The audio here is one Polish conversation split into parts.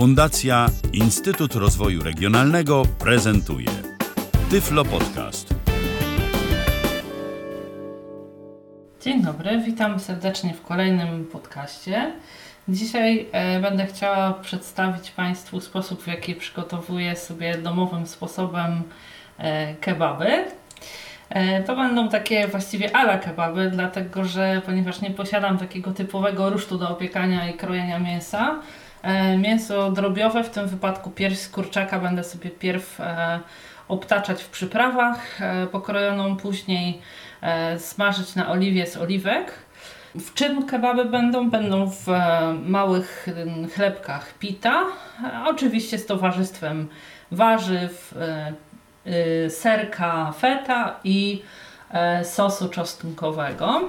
Fundacja Instytut Rozwoju Regionalnego prezentuje Tyflo Podcast. Dzień dobry, witam serdecznie w kolejnym podcaście. Dzisiaj e, będę chciała przedstawić Państwu sposób, w jaki przygotowuję sobie domowym sposobem e, kebaby. E, to będą takie właściwie ala kebaby, dlatego że ponieważ nie posiadam takiego typowego rusztu do opiekania i krojenia mięsa, mięso drobiowe, w tym wypadku pierś z kurczaka będę sobie pierw e, obtaczać w przyprawach, e, pokrojoną później e, smażyć na oliwie z oliwek. W czym kebaby będą? Będą w e, małych chlebkach pita, e, oczywiście z towarzystwem warzyw, e, serka feta i e, sosu czosnkowego.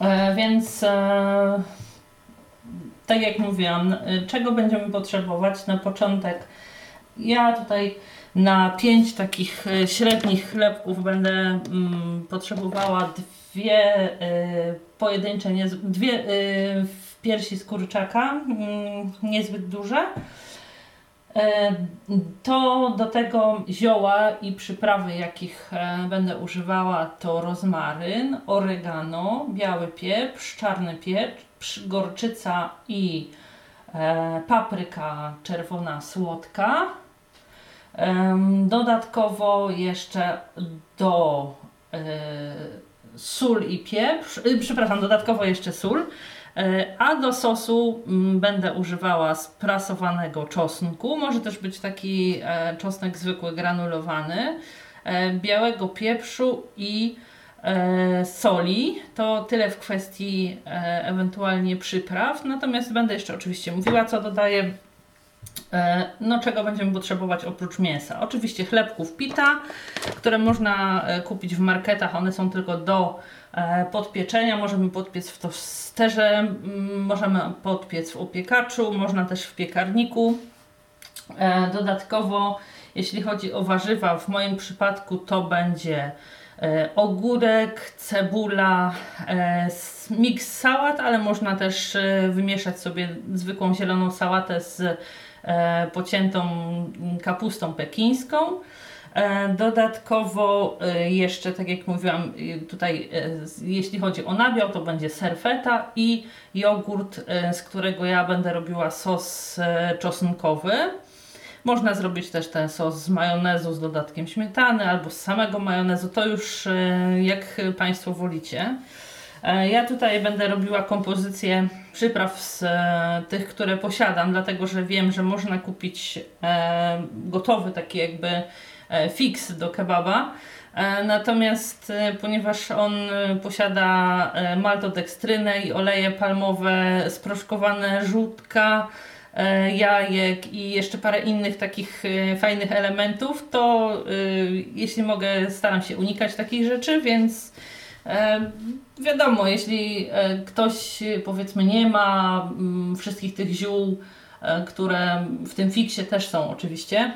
E, Więc e, tak jak mówiłam, y, czego będziemy potrzebować na początek? Ja tutaj na pięć takich y, średnich chlebków będę mm, potrzebowała dwie y, pojedyncze, niez- dwie y, piersi z kurczaka, mm, niezbyt duże. E, To do tego zioła i przyprawy, jakich e, będę używała, to rozmaryn, oregano, biały pieprz, czarny pieprz, gorczyca i e, papryka czerwona słodka. Em, Dodatkowo jeszcze do e, sól i pieprz, y, przepraszam, dodatkowo jeszcze sól. E, A do sosu mm, będę używała sprasowanego czosnku. Może też być taki e, czosnek zwykły, granulowany. e, Białego pieprzu i e, soli. To tyle w kwestii e, ewentualnie przypraw. Natomiast będę jeszcze oczywiście mówiła, co dodaję. E, No, czego będziemy potrzebować oprócz mięsa? Oczywiście chlebków pita, które można e, kupić w marketach. One są tylko do e, podpieczenia. Możemy podpiec w tosterze, możemy podpiec w opiekaczu, można też w piekarniku. E, Dodatkowo, jeśli chodzi o warzywa, w moim przypadku to będzie e, ogórek, cebula, e, miks sałat, ale można też e, wymieszać sobie zwykłą zieloną sałatę z e, pociętą kapustą pekińską. E, Dodatkowo e, jeszcze, tak jak mówiłam, e, tutaj e, jeśli chodzi o nabiał, to będzie serfeta i jogurt, e, z którego ja będę robiła sos e, czosnkowy. Można zrobić też ten sos z majonezu z dodatkiem śmietany albo z samego majonezu, to już e, jak Państwo wolicie. E, Ja tutaj będę robiła kompozycję przypraw z e, tych, które posiadam, dlatego że wiem, że można kupić gotowy taki jakby fix do kebaba. Natomiast ponieważ on posiada maltodekstrynę i oleje palmowe, sproszkowane żółtka, jajek i jeszcze parę innych takich e, fajnych elementów, to e, jeśli mogę, staram się unikać takich rzeczy, więc e, wiadomo, jeśli e, ktoś e, powiedzmy nie ma mm, wszystkich tych ziół, e, które w tym fiksie też są oczywiście,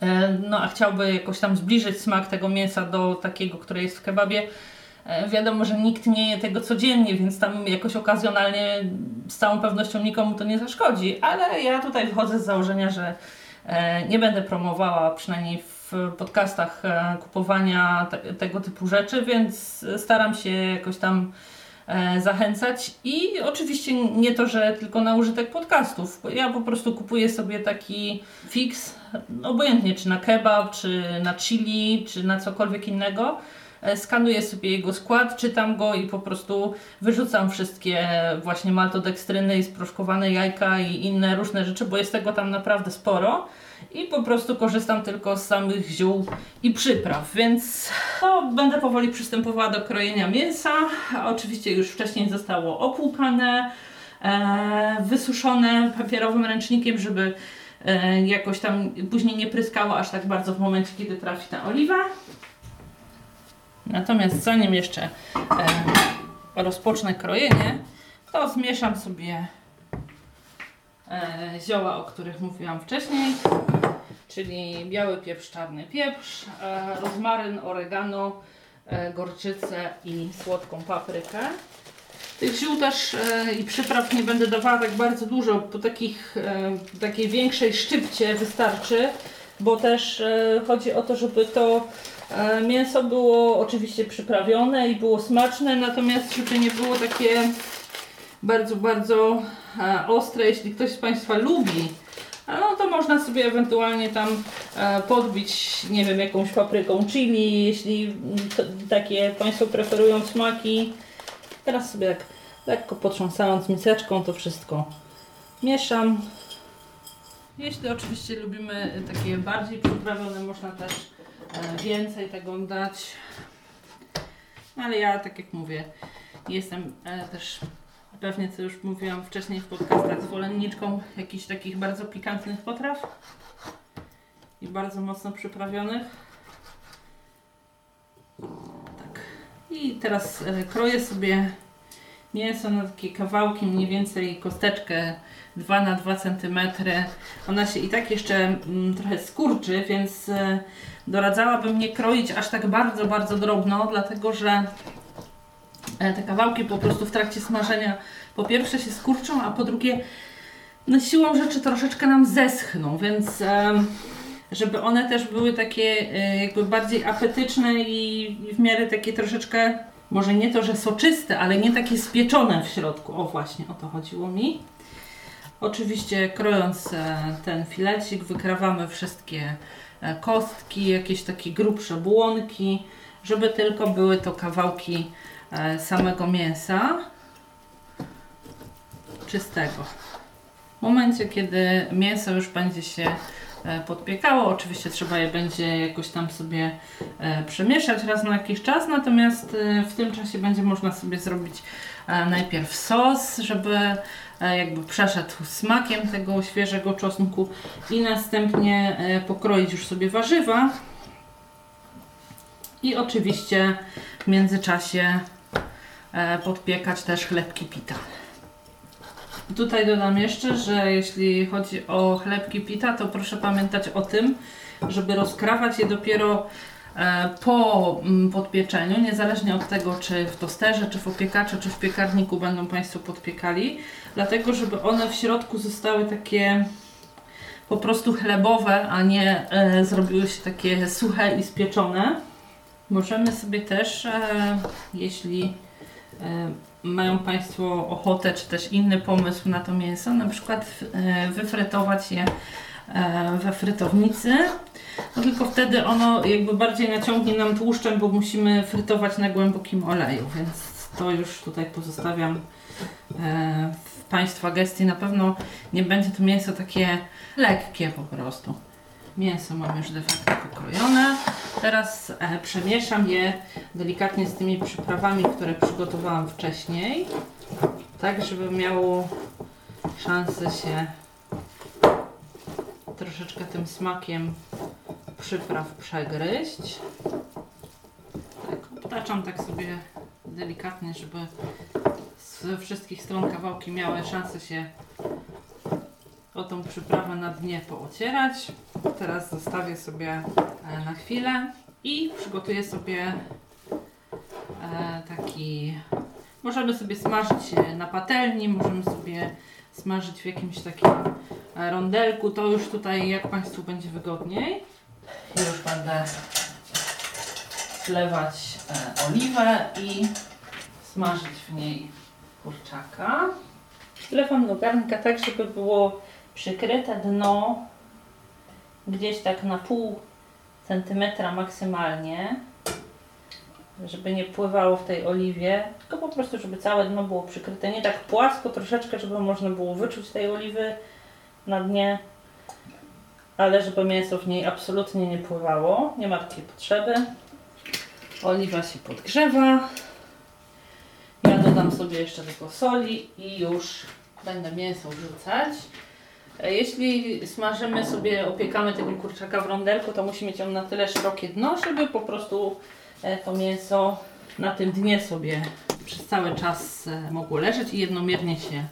e, no a chciałby jakoś tam zbliżyć smak tego mięsa do takiego, które jest w kebabie, E, Wiadomo, że nikt nie je tego codziennie, więc tam jakoś okazjonalnie z całą pewnością nikomu to nie zaszkodzi, ale ja tutaj wychodzę z założenia, że e, nie będę promowała przynajmniej w podcastach e, kupowania te, tego typu rzeczy, więc staram się jakoś tam e, zachęcać i oczywiście nie to, że tylko na użytek podcastów. Ja po prostu kupuję sobie taki fix, obojętnie czy na kebab, czy na chili, czy na cokolwiek innego. E, Skanuję sobie jego skład, czytam go i po prostu wyrzucam wszystkie właśnie maltodekstryny i sproszkowane jajka i inne różne rzeczy, bo jest tego tam naprawdę sporo i po prostu korzystam tylko z samych ziół i przypraw, więc to będę powoli przystępowała do krojenia mięsa. Oczywiście już wcześniej zostało opłukane, e, wysuszone papierowym ręcznikiem, żeby e, jakoś tam później nie pryskało aż tak bardzo w momencie, kiedy trafi ta oliwa. Natomiast zanim jeszcze e, rozpocznę krojenie, to zmieszam sobie e, zioła, o których mówiłam wcześniej, czyli biały pieprz, czarny pieprz, e, rozmaryn, oregano, e, gorczycę i słodką paprykę. Tych ziół też e, i przypraw nie będę dawała tak bardzo dużo, po takich, e, takiej większej szczypcie wystarczy, bo też chodzi o to, żeby to mięso było oczywiście przyprawione i było smaczne, natomiast żeby nie było takie bardzo, bardzo e, ostre, jeśli ktoś z Państwa lubi no to można sobie ewentualnie tam e, podbić, nie wiem, jakąś papryką chili, jeśli takie Państwo preferują smaki. Teraz sobie tak lekko potrząsając miseczką to wszystko mieszam. Jeśli oczywiście lubimy takie bardziej przyprawione, można też e, więcej tego dać. Ale ja, tak jak mówię, jestem e, też pewnie co już mówiłam wcześniej w podcastach, zwolenniczką jakichś takich bardzo pikantnych potraw i bardzo mocno przyprawionych. Tak. I teraz e, kroję sobie mięso na takie kawałki, mniej więcej kosteczkę 2 na 2 cm. Ona się i tak jeszcze mm, trochę skurczy, więc e, doradzałabym nie kroić aż tak bardzo, bardzo drobno, dlatego że E, te kawałki po prostu w trakcie smażenia po pierwsze się skurczą, a po drugie no siłą rzeczy troszeczkę nam zeschną, więc żeby one też były takie e, jakby bardziej apetyczne i w miarę takie troszeczkę, może nie to, że soczyste, ale nie takie spieczone w środku. O właśnie, o to chodziło mi. Oczywiście krojąc e, ten filecik wykrawamy wszystkie kostki, jakieś takie grubsze błonki, żeby tylko były to kawałki E, samego mięsa czystego. W momencie, kiedy mięso już będzie się e, podpiekało, oczywiście trzeba je będzie jakoś tam sobie e, przemieszać raz na jakiś czas, natomiast w tym czasie będzie można sobie zrobić najpierw sos, żeby jakby przeszedł smakiem tego świeżego czosnku i następnie pokroić już sobie warzywa i oczywiście w międzyczasie E, podpiekać też chlebki pita. Tutaj dodam jeszcze, że jeśli chodzi o chlebki pita, to proszę pamiętać o tym, żeby rozkrawać je dopiero e, po mm, podpieczeniu, niezależnie od tego, czy w tosterze, czy w opiekaczu, czy w piekarniku będą Państwo podpiekali, dlatego żeby one w środku zostały takie po prostu chlebowe, a nie e, zrobiły się takie suche i spieczone. Możemy sobie też, e, jeśli E, mają Państwo ochotę, czy też inny pomysł na to mięso, na przykład e, wyfrytować je e, we frytownicy, no tylko wtedy ono jakby bardziej naciągnie nam tłuszczem, bo musimy frytować na głębokim oleju, więc to już tutaj pozostawiam w Państwa gestii. Na pewno nie będzie to mięso takie lekkie po prostu. Mięso mam już de facto pokrojone. Teraz e, przemieszam je delikatnie z tymi przyprawami, które przygotowałam wcześniej. Tak, żeby miało szansę się troszeczkę tym smakiem przypraw przegryźć. Tak, tak sobie delikatnie, żeby z wszystkich stron kawałki miały szansę się o tą przyprawę na dnie poocierać. Teraz zostawię sobie e, na chwilę i przygotuję sobie e, taki. Możemy sobie smażyć na patelni, możemy sobie smażyć w jakimś takim e, rondelku. To już tutaj, jak Państwu będzie wygodniej. Już będę wlewać oliwę i smażyć w niej kurczaka. Wlewam do garnka tak, żeby było przykryte dno gdzieś tak na pół centymetra maksymalnie, żeby nie pływało w tej oliwie, tylko po prostu, żeby całe dno było przykryte, nie tak płasko troszeczkę, żeby można było wyczuć tej oliwy na dnie, ale żeby mięso w niej absolutnie nie pływało, nie ma takiej potrzeby. Oliwa się podgrzewa. Ja dodam sobie jeszcze tylko soli i już będę mięso wrzucać. Jeśli smażymy sobie, opiekamy tego kurczaka w rondelku, to musi mieć on na tyle szerokie dno, żeby po prostu e, to mięso na tym dnie sobie przez cały czas e, mogło leżeć i jednomiernie się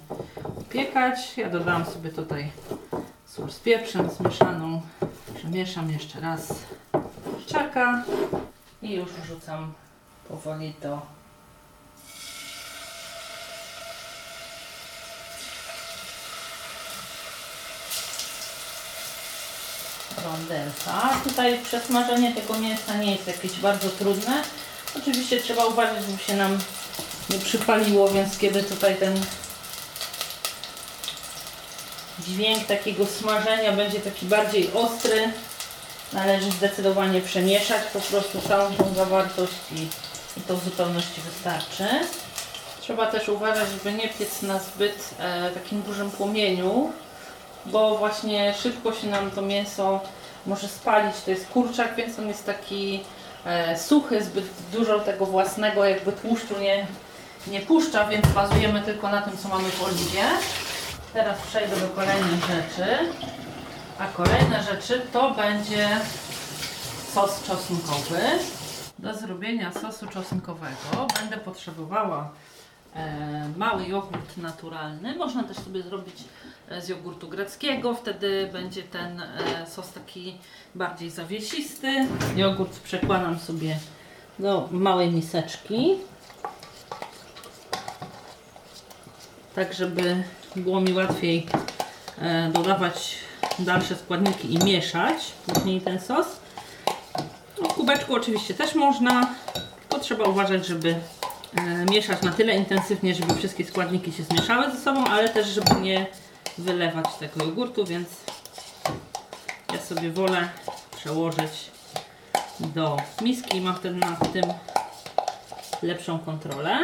opiekać. Ja dodałam sobie tutaj sól z pieprzem zmieszaną. Przemieszam jeszcze raz kurczaka i już wrzucam powoli do widelca. Tutaj przesmażenie tego mięsa nie jest jakieś bardzo trudne. Oczywiście trzeba uważać, żeby się nam nie przypaliło, więc kiedy tutaj ten dźwięk takiego smażenia będzie taki bardziej ostry, należy zdecydowanie przemieszać po prostu całą tą zawartość i, i to w zupełności wystarczy. Trzeba też uważać, żeby nie piec na zbyt e, takim dużym płomieniu, bo właśnie szybko się nam to mięso może spalić. To jest kurczak, więc on jest taki e, suchy, zbyt dużo tego własnego jakby tłuszczu nie, nie puszcza, więc bazujemy tylko na tym, co mamy w oliwie. Teraz przejdę do kolejnych rzeczy. A kolejne rzeczy to będzie sos czosnkowy. Do zrobienia sosu czosnkowego będę potrzebowała mały jogurt naturalny. Można też sobie zrobić e, z jogurtu greckiego, wtedy będzie ten e, sos taki bardziej zawiesisty. Jogurt przekładam sobie do małej miseczki. Tak, żeby było mi łatwiej e, dodawać dalsze składniki i mieszać później ten sos. No, w kubeczku oczywiście też można, to trzeba uważać, żeby e, mieszać na tyle intensywnie, żeby wszystkie składniki się zmieszały ze sobą, ale też żeby nie wylewać tego jogurtu, więc ja sobie wolę przełożyć do miski i mam wtedy nad tym lepszą kontrolę.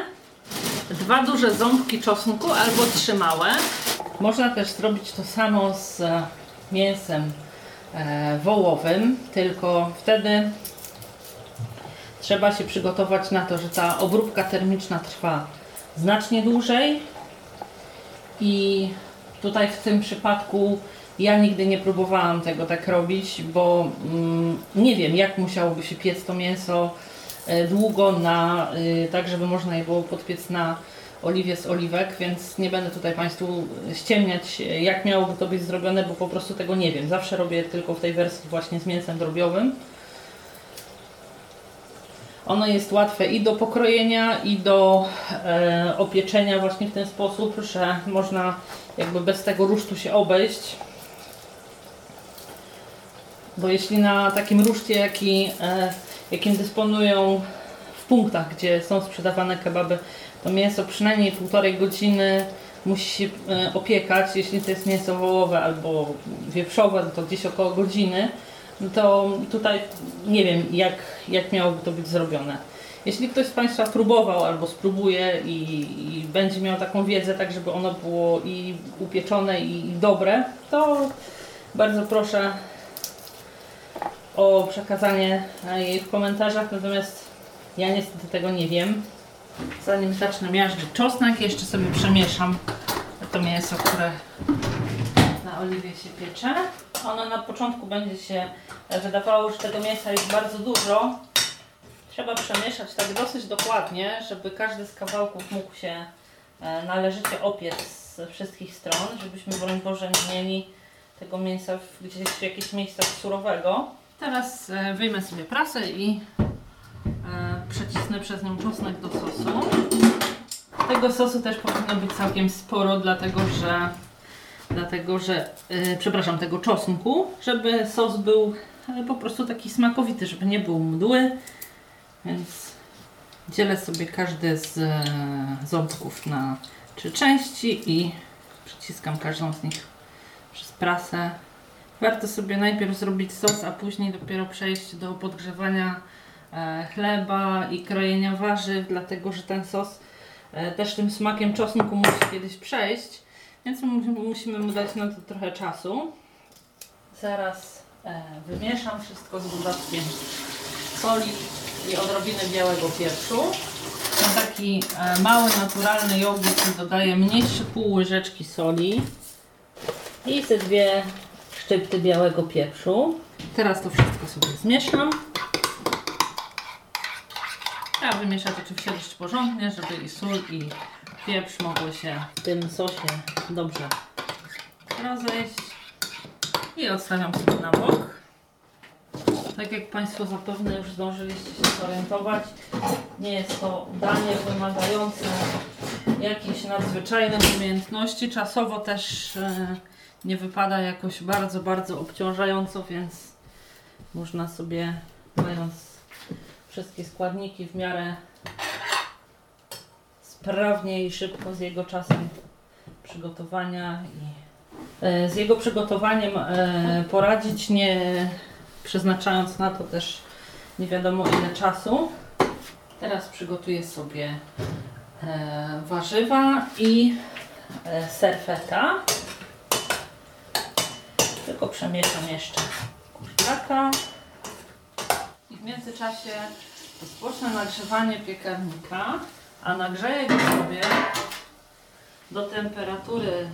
Dwa duże ząbki czosnku albo trzy małe. Można też zrobić to samo z e, mięsem e, wołowym, tylko wtedy trzeba się przygotować na to, że ta obróbka termiczna trwa znacznie dłużej i tutaj w tym przypadku ja nigdy nie próbowałam tego tak robić, bo mm, nie wiem jak musiałoby się piec to mięso e, długo na, y, tak żeby można je było podpiec na oliwie z oliwek, więc nie będę tutaj Państwu ściemniać jak miałoby to być zrobione, bo po prostu tego nie wiem. Zawsze robię tylko w tej wersji właśnie z mięsem drobiowym. Ono jest łatwe i do pokrojenia, i do e, opieczenia właśnie w ten sposób, że można jakby bez tego rusztu się obejść. Bo jeśli na takim ruszcie, jaki, e, jakim dysponują w punktach, gdzie są sprzedawane kebaby, to mięso przynajmniej półtorej godziny musi się e, opiekać. Jeśli to jest mięso wołowe albo wieprzowe, to gdzieś około godziny. No to tutaj nie wiem, jak, jak miałoby to być zrobione. Jeśli ktoś z Państwa próbował albo spróbuje i, i będzie miał taką wiedzę, tak żeby ono było i upieczone i, i dobre, to bardzo proszę o przekazanie jej w komentarzach, natomiast ja niestety tego nie wiem. Zanim zacznę miażdżyć czosnek, jeszcze sobie przemieszam to mięso, które oliwie się piecze. Ono na początku będzie się wydawało, że tego mięsa jest bardzo dużo. Trzeba przemieszać tak dosyć dokładnie, żeby każdy z kawałków mógł się e, należycie opiec z wszystkich stron, żebyśmy broń Boże nie mieli tego mięsa w, gdzieś w jakichś miejscach surowego. Teraz e, wyjmę sobie prasę i e, przecisnę przez nią czosnek do sosu. Tego sosu też powinno być całkiem sporo, dlatego że, dlatego że e, przepraszam, tego czosnku, żeby sos był e, po prostu taki smakowity, żeby nie był mdły. Więc dzielę sobie każdy z e, ząbków na trzy części i przyciskam każdą z nich przez prasę. Warto sobie najpierw zrobić sos, a później dopiero przejść do podgrzewania chleba i krojenia warzyw, dlatego że ten sos też tym smakiem czosnku musi kiedyś przejść, więc mu- musimy mu dać na to trochę czasu. Zaraz e, wymieszam wszystko z dodatkiem soli i odrobiny białego pieprzu. Na taki e, mały, naturalny jogurt dodaję mniejsze pół łyżeczki soli i te dwie szczypty białego pieprzu. Teraz to wszystko sobie zmieszam. Trzeba wymieszać oczywiście dość porządnie, żeby i sól i pieprz mogły się w tym sosie dobrze rozejść. I odstawiam sobie na bok. Tak jak Państwo zapewne już zdążyliście się zorientować, nie jest to danie wymagające jakichś nadzwyczajnych umiejętności. Czasowo też e, nie wypada jakoś bardzo, bardzo obciążająco, więc można sobie, mając wszystkie składniki w miarę sprawnie i szybko z jego czasem przygotowania i e, z jego przygotowaniem e, poradzić, nie przeznaczając na to też nie wiadomo ile czasu. Teraz przygotuję sobie e, warzywa i serfeta. Tylko przemieszam jeszcze kurczaka. I w międzyczasie rozpocznę nagrzewanie piekarnika, a nagrzeję go sobie do temperatury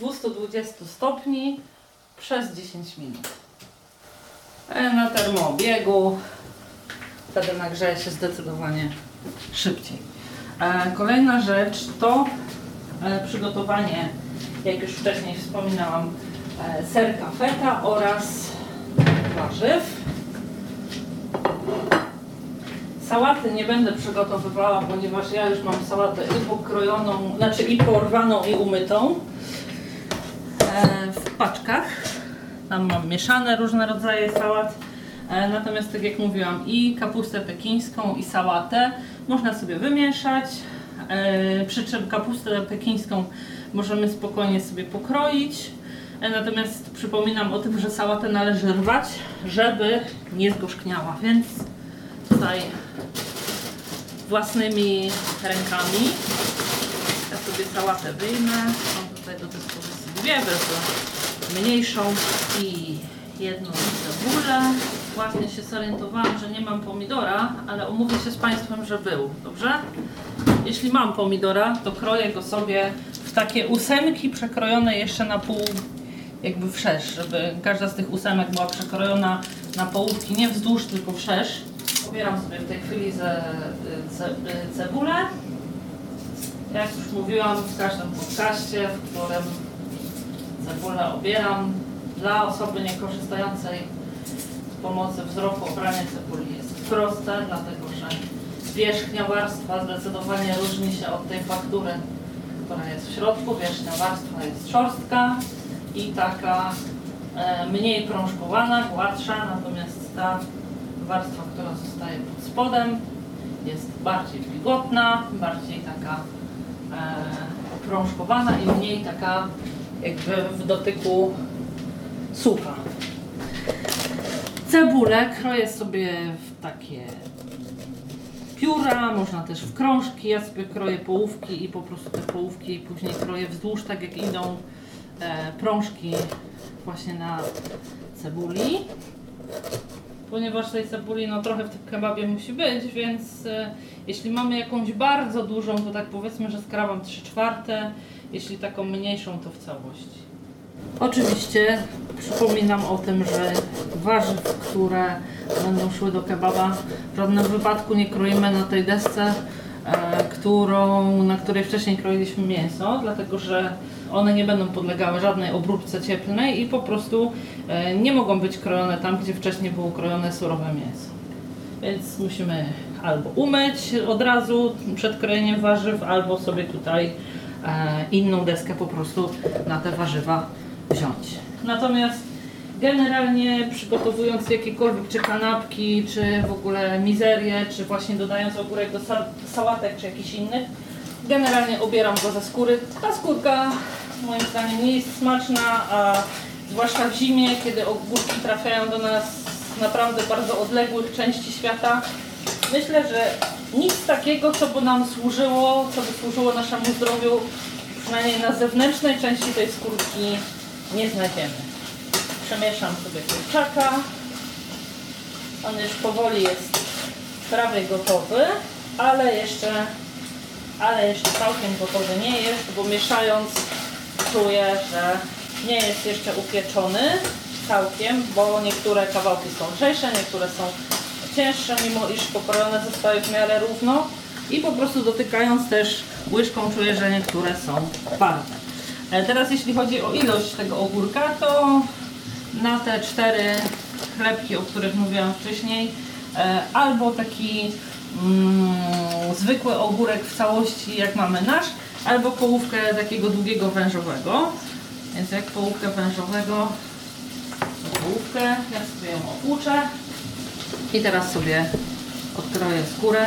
220 stopni przez 10 minut. E, Na termoobiegu wtedy nagrzeje się zdecydowanie szybciej. E, Kolejna rzecz to e, przygotowanie, jak już wcześniej wspominałam, serka feta oraz warzyw. Sałaty nie będę przygotowywała, ponieważ ja już mam sałatę i pokrojoną, znaczy i porwaną i umytą e, w paczkach. Tam mam mieszane różne rodzaje sałat. E, Natomiast tak jak mówiłam, i kapustę pekińską, i sałatę można sobie wymieszać. E, Przy czym kapustę pekińską możemy spokojnie sobie pokroić. Natomiast przypominam o tym, że sałatę należy rwać, żeby nie zgorzkniała. Więc tutaj własnymi rękami ja sobie sałatę wyjmę. Mam tutaj do dyspozycji dwie, wezmę mniejszą i jedną cebulę. Właśnie się zorientowałam, że nie mam pomidora, ale umówię się z Państwem, że był, dobrze? Jeśli mam pomidora, to kroję go sobie w takie ósemki przekrojone jeszcze na pół, jakby wszerz, żeby każda z tych ósemek była przekrojona na połówki, nie wzdłuż, tylko wszerz. Pobieram sobie w tej chwili ze, ce, cebulę. Jak już mówiłam w każdym podcaście, w którym cebulę obieram, dla osoby niekorzystającej z pomocy wzroku obranie cebuli jest proste, dlatego że wierzchnia warstwa zdecydowanie różni się od tej faktury, która jest w środku. Wierzchnia warstwa jest szorstka i taka e, mniej prążkowana, gładsza, natomiast ta warstwa, która zostaje pod spodem jest bardziej wilgotna, bardziej taka e, i mniej taka jakby w dotyku sucha. Cebulę kroję sobie w takie pióra, można też w krążki. Ja sobie kroję połówki i po prostu te połówki później kroję wzdłuż, tak jak idą e, prążki właśnie na cebuli. Ponieważ tej cebuli no trochę w tym kebabie musi być, więc e, jeśli mamy jakąś bardzo dużą, to tak powiedzmy, że skrawam 3 czwarte, jeśli taką mniejszą, to w całości. Oczywiście przypominam o tym, że warzyw, które będą szły do kebaba, w żadnym wypadku nie kroimy na tej desce, którą, na której wcześniej kroiliśmy mięso, dlatego że one nie będą podlegały żadnej obróbce cieplnej i po prostu e, nie mogą być krojone tam, gdzie wcześniej było krojone surowe mięso. Więc musimy albo umyć od razu przed krojeniem warzyw, albo sobie tutaj e, inną deskę po prostu na te warzywa wziąć. Natomiast generalnie przygotowując jakiekolwiek czy kanapki, czy w ogóle mizerię, czy właśnie dodając ogórek do sa sałatek, czy jakichś innych, generalnie obieram go ze skóry. Ta skórka moim zdaniem nie jest smaczna, a zwłaszcza w zimie, kiedy ogórki trafiają do nas z naprawdę bardzo odległych części świata, myślę, że nic takiego, co by nam służyło, co by służyło naszemu zdrowiu, przynajmniej na zewnętrznej części tej skórki nie znajdziemy. Przemieszam sobie kurczaka. On już powoli jest prawie gotowy, ale jeszcze, ale jeszcze całkiem gotowy nie jest, bo mieszając czuję, że nie jest jeszcze upieczony całkiem, bo niektóre kawałki są lżejsze, niektóre są cięższe, mimo iż pokrojone zostały w miarę równo i po prostu dotykając też łyżką czuję, że niektóre są twarde. E, Teraz jeśli chodzi o ilość tego ogórka, to na te cztery chlebki, o których mówiłam wcześniej, e, albo taki mm, zwykły ogórek w całości, jak mamy nasz, albo połówkę takiego długiego wężowego. Więc jak połówkę wężowego, to połówkę. Ja sobie ją opłuczę. I teraz sobie odkroję skórę.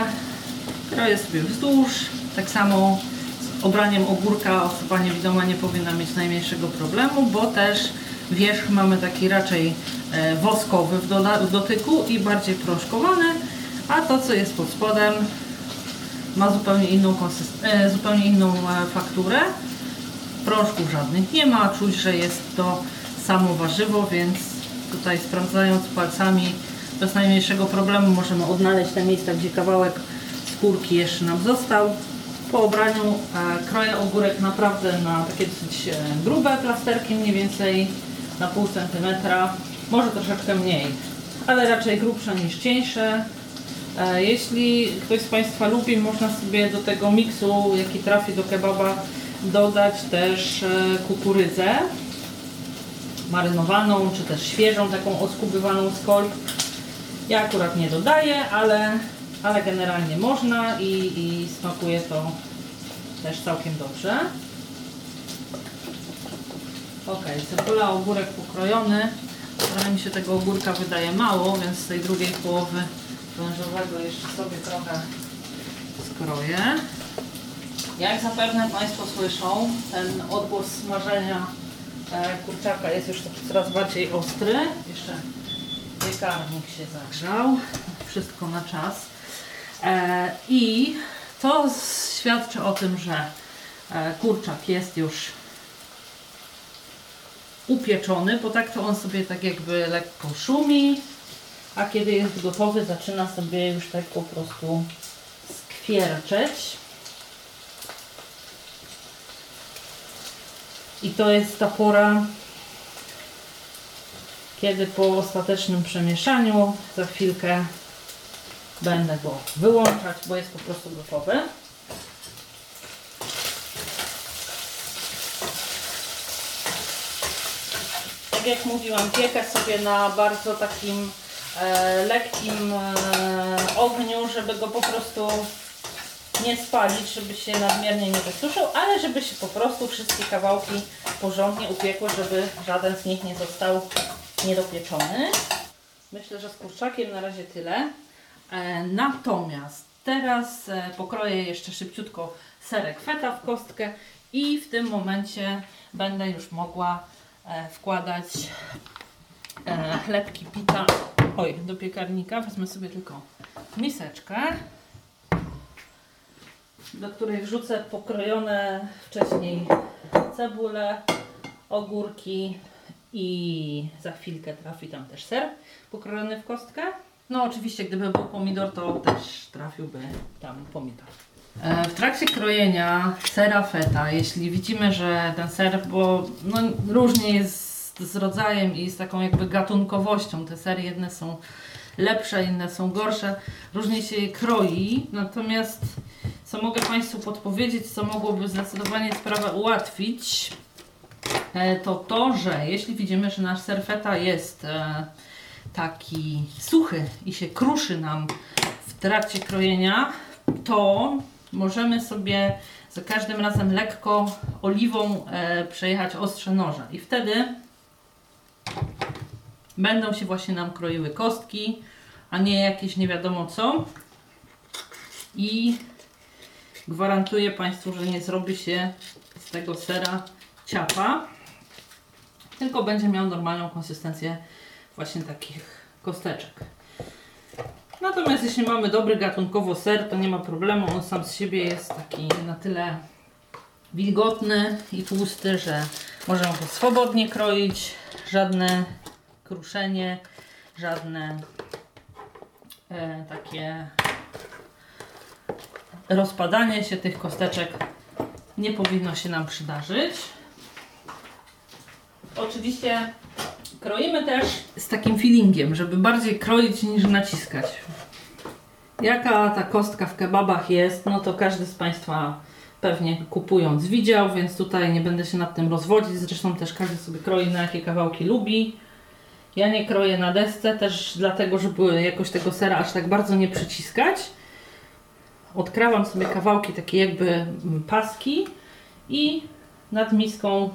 Kroję sobie wzdłuż. Tak samo z obraniem ogórka osoba niewidoma nie powinna mieć najmniejszego problemu, bo też wierzch mamy taki raczej e, woskowy w, dotyku i bardziej proszkowany, a to co jest pod spodem ma zupełnie inną, e, zupełnie inną e, fakturę. Proszków żadnych nie ma, czuć, że jest to samo warzywo, więc tutaj sprawdzając palcami bez najmniejszego problemu możemy odnaleźć te miejsca, gdzie kawałek skórki jeszcze nam został. Po obraniu kroję ogórek naprawdę na takie dosyć grube plasterki, mniej więcej na pół centymetra, może troszeczkę mniej, ale raczej grubsze niż cieńsze. E, Jeśli ktoś z Państwa lubi, można sobie do tego miksu, jaki trafi do kebaba, dodać też e, kukurydzę marynowaną, czy też świeżą, taką oskubywaną z kol. Ja akurat nie dodaję, ale, ale generalnie można i, i smakuje to też całkiem dobrze. Ok, cebula, ogórek pokrojony. Trochę mi się tego ogórka wydaje mało, więc z tej drugiej połowy wężowego jeszcze sobie trochę skroję. Jak zapewne Państwo słyszą, ten odgłos smażenia e, kurczaka jest już taki coraz bardziej ostry. Jeszcze piekarnik się zagrzał. Wszystko na czas. E, I to świadczy o tym, że e, kurczak jest już upieczony, bo tak to on sobie tak jakby lekko szumi, a kiedy jest gotowy zaczyna sobie już tak po prostu skwierczeć. I to jest ta pora, kiedy po ostatecznym przemieszaniu za chwilkę będę go wyłączać, bo jest po prostu gotowy. Jak mówiłam, piekę sobie na bardzo takim e, lekkim e, ogniu, żeby go po prostu nie spalić, żeby się nadmiernie nie wysuszył, ale żeby się po prostu wszystkie kawałki porządnie upiekły, żeby żaden z nich nie został niedopieczony. Myślę, że z kurczakiem na razie tyle. E, natomiast teraz e, pokroję jeszcze szybciutko serek feta w kostkę i w tym momencie będę już mogła wkładać e, chlebki pita oj, do piekarnika. Wezmę sobie tylko miseczkę do której wrzucę pokrojone wcześniej cebulę, ogórki i za chwilkę trafi tam też ser pokrojony w kostkę. No oczywiście gdyby był pomidor, to też trafiłby tam pomidor. E, W trakcie krojenia sera feta, jeśli widzimy, że ten ser, bo no, różnie jest z rodzajem i z taką jakby gatunkowością, te sery jedne są lepsze, inne są gorsze, różnie się je kroi, natomiast co mogę Państwu podpowiedzieć, co mogłoby zdecydowanie sprawę ułatwić, e, to to, że jeśli widzimy, że nasz ser feta jest e, taki suchy i się kruszy nam w trakcie krojenia, to możemy sobie za każdym razem lekko oliwą e, przejechać ostrze noża i wtedy będą się właśnie nam kroiły kostki, a nie jakieś nie wiadomo co. I gwarantuję Państwu, że nie zrobi się z tego sera ciapa, tylko będzie miał normalną konsystencję właśnie takich kosteczek. Natomiast jeśli mamy dobry gatunkowo ser, to nie ma problemu. On sam z siebie jest taki na tyle wilgotny i tłusty, że możemy go swobodnie kroić. Żadne kruszenie, żadne e, takie rozpadanie się tych kosteczek nie powinno się nam przydarzyć. Oczywiście kroimy też z takim feelingiem, żeby bardziej kroić niż naciskać. Jaka ta kostka w kebabach jest, no to każdy z Państwa pewnie kupując widział, więc tutaj nie będę się nad tym rozwodzić. Zresztą też każdy sobie kroi na jakie kawałki lubi. Ja nie kroję na desce też dlatego, żeby jakoś tego sera aż tak bardzo nie przyciskać. Odkrawam sobie kawałki takie jakby mm, paski i nad miską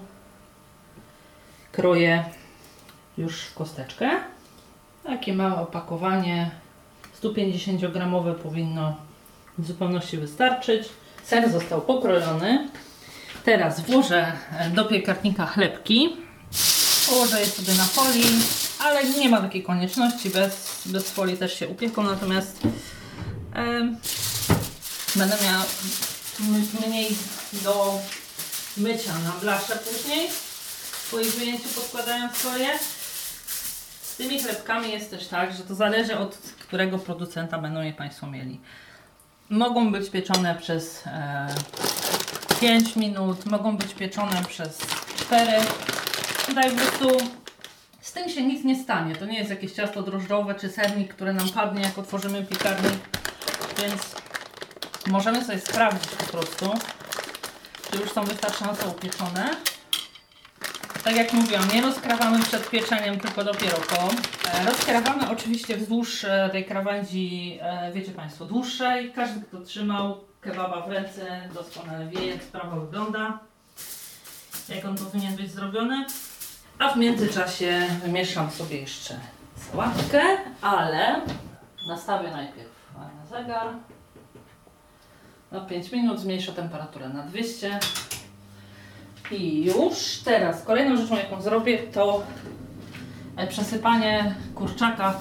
kroję już w kosteczkę. Takie małe opakowanie 150 gramowe powinno w zupełności wystarczyć. Ser został pokrojony. Teraz włożę e, do piekarnika chlebki. Położę je sobie na folii, ale nie ma takiej konieczności. Bez, bez folii też się upieką, natomiast em, będę miała mniej do mycia na blasze później. Po ich wyjęciu podkładając folię. Z tymi chlebkami jest też tak, że to zależy od którego producenta będą je Państwo mieli. Mogą być pieczone przez e, 5 minut, mogą być pieczone przez 4. Tutaj po prostu z tym się nic nie stanie. To nie jest jakieś ciasto drożdżowe czy sernik, które nam padnie jak otworzymy piekarnik. Więc możemy sobie sprawdzić po prostu, czy już są wystarczająco upieczone. Tak jak mówiłam, nie rozkrawamy przed pieczeniem, tylko dopiero po. E, Rozkrawamy oczywiście wzdłuż e, tej krawędzi, e, wiecie Państwo, dłuższej. Każdy, kto trzymał kebaba w ręce, doskonale wie, jak sprawa wygląda. Jak on powinien być zrobiony. A w międzyczasie wymieszam sobie jeszcze sałatkę, ale nastawię najpierw na zegar. Na 5 minut zmniejszę temperaturę na 200. I już teraz kolejną rzeczą, jaką zrobię, to e, przesypanie kurczaka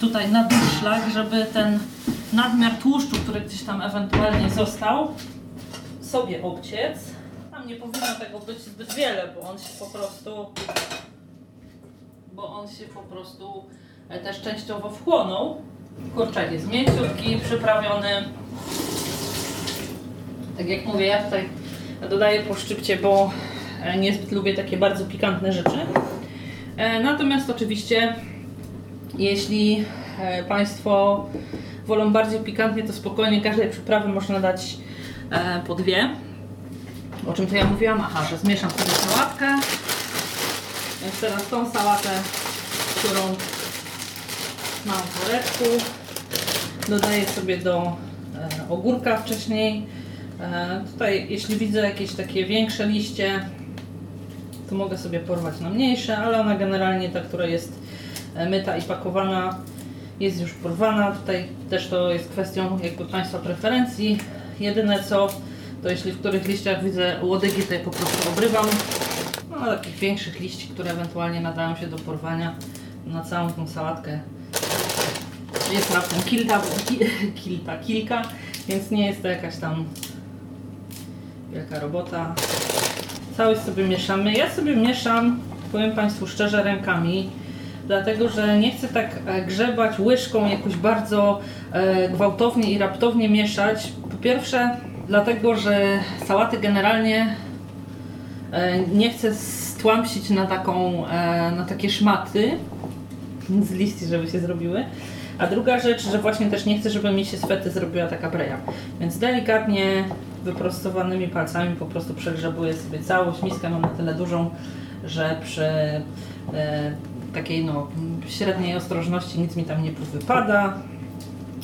tutaj na szlak, żeby ten nadmiar tłuszczu, który gdzieś tam ewentualnie został, sobie obciec. Tam nie powinno tego być zbyt wiele, bo on się po prostu bo on się po prostu e, też częściowo wchłonął. Kurczak jest mięciutki, przyprawiony. Tak jak mówię, ja tutaj dodaję po szczypcie, bo e, niezbyt lubię takie bardzo pikantne rzeczy. E, Natomiast oczywiście, jeśli e, Państwo wolą bardziej pikantnie, to spokojnie każdej przyprawy można dać po dwie. O czym to ja mówiłam? Aha, że zmieszam sobie sałatkę. Więc teraz tą sałatę, którą mam w woreczku, dodaję sobie do ogórka wcześniej. E, tutaj, jeśli widzę jakieś takie większe liście, to mogę sobie porwać na mniejsze, ale ona generalnie, ta, która jest e, myta i pakowana, jest już porwana. Tutaj też to jest kwestią jakby Państwa preferencji. Jedyne co, to jeśli w których liściach widzę łodygi, to je po prostu obrywam. No, takich większych liści, które ewentualnie nadają się do porwania na całą tą sałatkę. Jest raptem kilka, ki, kilka, kilka, więc nie jest to jakaś tam wielka robota. Całość sobie mieszamy. Ja sobie mieszam, powiem Państwu szczerze, rękami, dlatego że nie chcę tak e, grzebać łyżką jakoś bardzo e, gwałtownie i raptownie mieszać. Po pierwsze, dlatego że sałaty generalnie e, nie chcę stłamsić na, taką, na takie szmaty z liści, żeby się zrobiły. A druga rzecz, że właśnie też nie chcę, żeby mi się z fety zrobiła taka breja. Więc delikatnie wyprostowanymi palcami po prostu przegrzebuję sobie całość. Miskę mam na tyle dużą, że przy e, takiej no, średniej ostrożności nic mi tam nie wypada.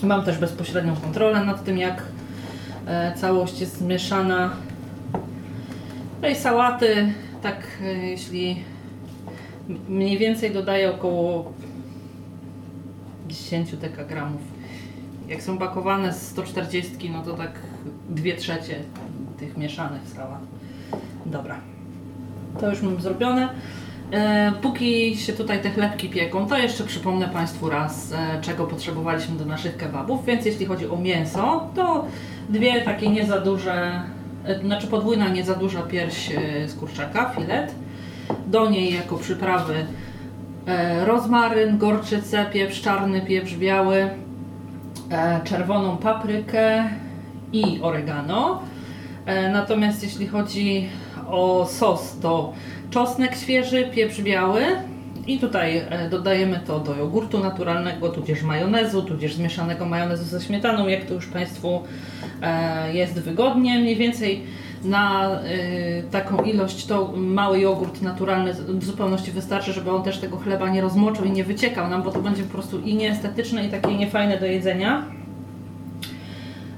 Mam też bezpośrednią kontrolę nad tym, jak e, całość jest zmieszana. No i sałaty, tak e, jeśli mniej więcej dodaję około 10 dekagramów. Jak są bakowane z 140, no to tak 2 trzecie tych mieszanych sałat. Dobra. To już mam zrobione. E, póki się tutaj te chlebki pieką, to jeszcze przypomnę Państwu raz, e, czego potrzebowaliśmy do naszych kebabów. Więc jeśli chodzi o mięso, to dwie takie nie za duże, e, znaczy podwójna nie za duża pierś z kurczaka, filet. Do niej jako przyprawy rozmaryn, gorczycę, pieprz czarny, pieprz biały, e, czerwoną paprykę i oregano. E, Natomiast jeśli chodzi o sos, to czosnek świeży, pieprz biały i tutaj e, dodajemy to do jogurtu naturalnego, tudzież majonezu, tudzież zmieszanego majonezu ze śmietaną, jak to już Państwu e, jest wygodnie. Mniej więcej na e, taką ilość to mały jogurt naturalny w zupełności wystarczy, żeby on też tego chleba nie rozmoczył i nie wyciekał nam, bo to będzie po prostu i nieestetyczne i takie niefajne do jedzenia.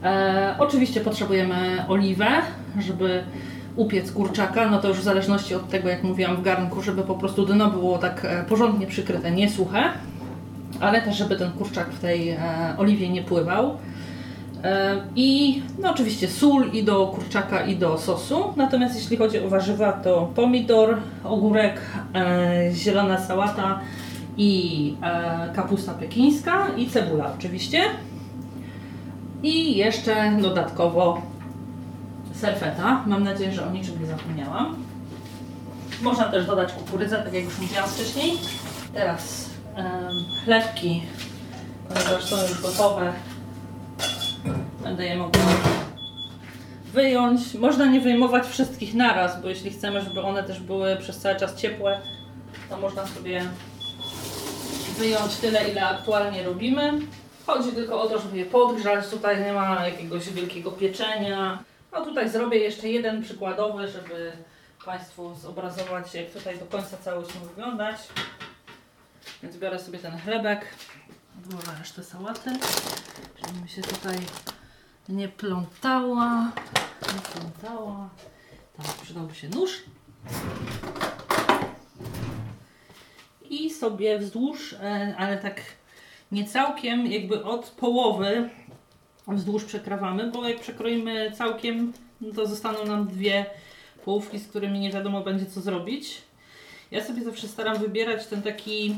E, oczywiście potrzebujemy oliwę, żeby upiec kurczaka, no to już w zależności od tego, jak mówiłam w garnku, żeby po prostu dno było tak e, porządnie przykryte, nie suche, ale też żeby ten kurczak w tej e, oliwie nie pływał. E, I no oczywiście sól i do kurczaka i do sosu. Natomiast jeśli chodzi o warzywa, to pomidor, ogórek, e, zielona sałata i e, kapusta pekińska i cebula oczywiście. I jeszcze dodatkowo serfeta. Mam nadzieję, że o niczym nie zapomniałam. Można też dodać kukurydzę, tak jak już mówiłam wcześniej. Teraz em, chlebki, ponieważ są już gotowe, będę je mogła wyjąć. Można nie wyjmować wszystkich naraz, bo jeśli chcemy, żeby one też były przez cały czas ciepłe, to można sobie wyjąć tyle, ile aktualnie robimy. Chodzi tylko o to, żeby je podgrzać. Tutaj nie ma jakiegoś wielkiego pieczenia. No tutaj zrobię jeszcze jeden przykładowy, żeby Państwu zobrazować, jak tutaj do końca całość ma wyglądać. Więc biorę sobie ten chlebek, odłożę resztę sałaty, żeby mi się tutaj nie plątała. Nie plątała. Tam przydałby się nóż. I sobie wzdłuż, e, ale tak nie całkiem, jakby od połowy wzdłuż przekrawamy, bo jak przekroimy całkiem, to zostaną nam dwie połówki, z którymi nie wiadomo będzie co zrobić. Ja sobie zawsze staram wybierać ten taki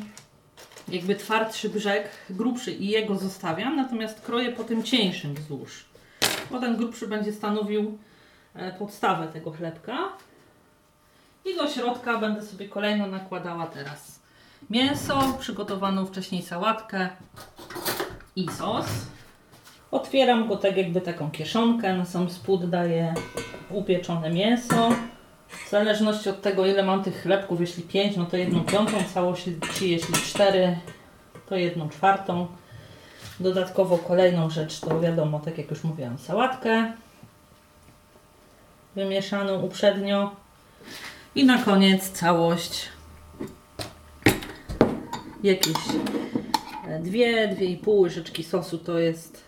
jakby twardszy brzeg, grubszy i jego zostawiam, natomiast kroję po tym cieńszym wzdłuż. Ten grubszy będzie stanowił e, podstawę tego chlebka. I do środka będę sobie kolejno nakładała teraz mięso, przygotowaną wcześniej sałatkę i sos. Otwieram go tak jakby taką kieszonkę, na sam spód daję upieczone mięso. W zależności od tego ile mam tych chlebków, jeśli 5, no to jedną piątą całości, jeśli 4, to jedną czwartą. Dodatkowo kolejną rzecz to wiadomo, tak jak już mówiłam, sałatkę wymieszaną uprzednio. I na koniec całość jakieś e, dwie, dwie i pół łyżeczki sosu to jest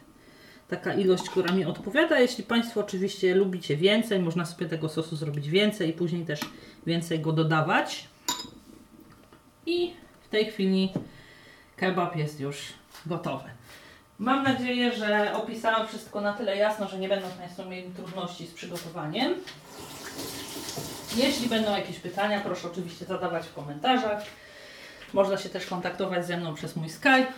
taka ilość, która mi odpowiada. Jeśli Państwo oczywiście lubicie więcej, można sobie tego sosu zrobić więcej i później też więcej go dodawać. I w tej chwili kebab jest już gotowy. Mam nadzieję, że opisałam wszystko na tyle jasno, że nie będą Państwo mieli trudności z przygotowaniem. Jeśli będą jakieś pytania, proszę oczywiście zadawać w komentarzach. Można się też kontaktować ze mną przez mój Skype.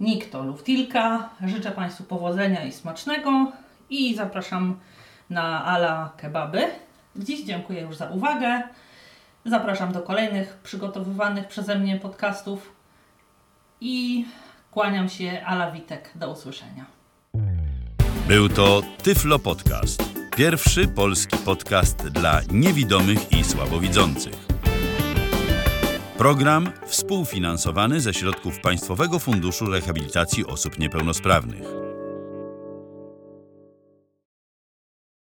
Nick to Luftilka. Życzę Państwu powodzenia i smacznego i zapraszam na Ala Kebaby. Dziś dziękuję już za uwagę. Zapraszam do kolejnych przygotowywanych przeze mnie podcastów i kłaniam się Ala Witek. Do usłyszenia. Był to Tyflo Podcast. Pierwszy polski podcast dla niewidomych i słabowidzących. Program współfinansowany ze środków Państwowego Funduszu Rehabilitacji Osób Niepełnosprawnych.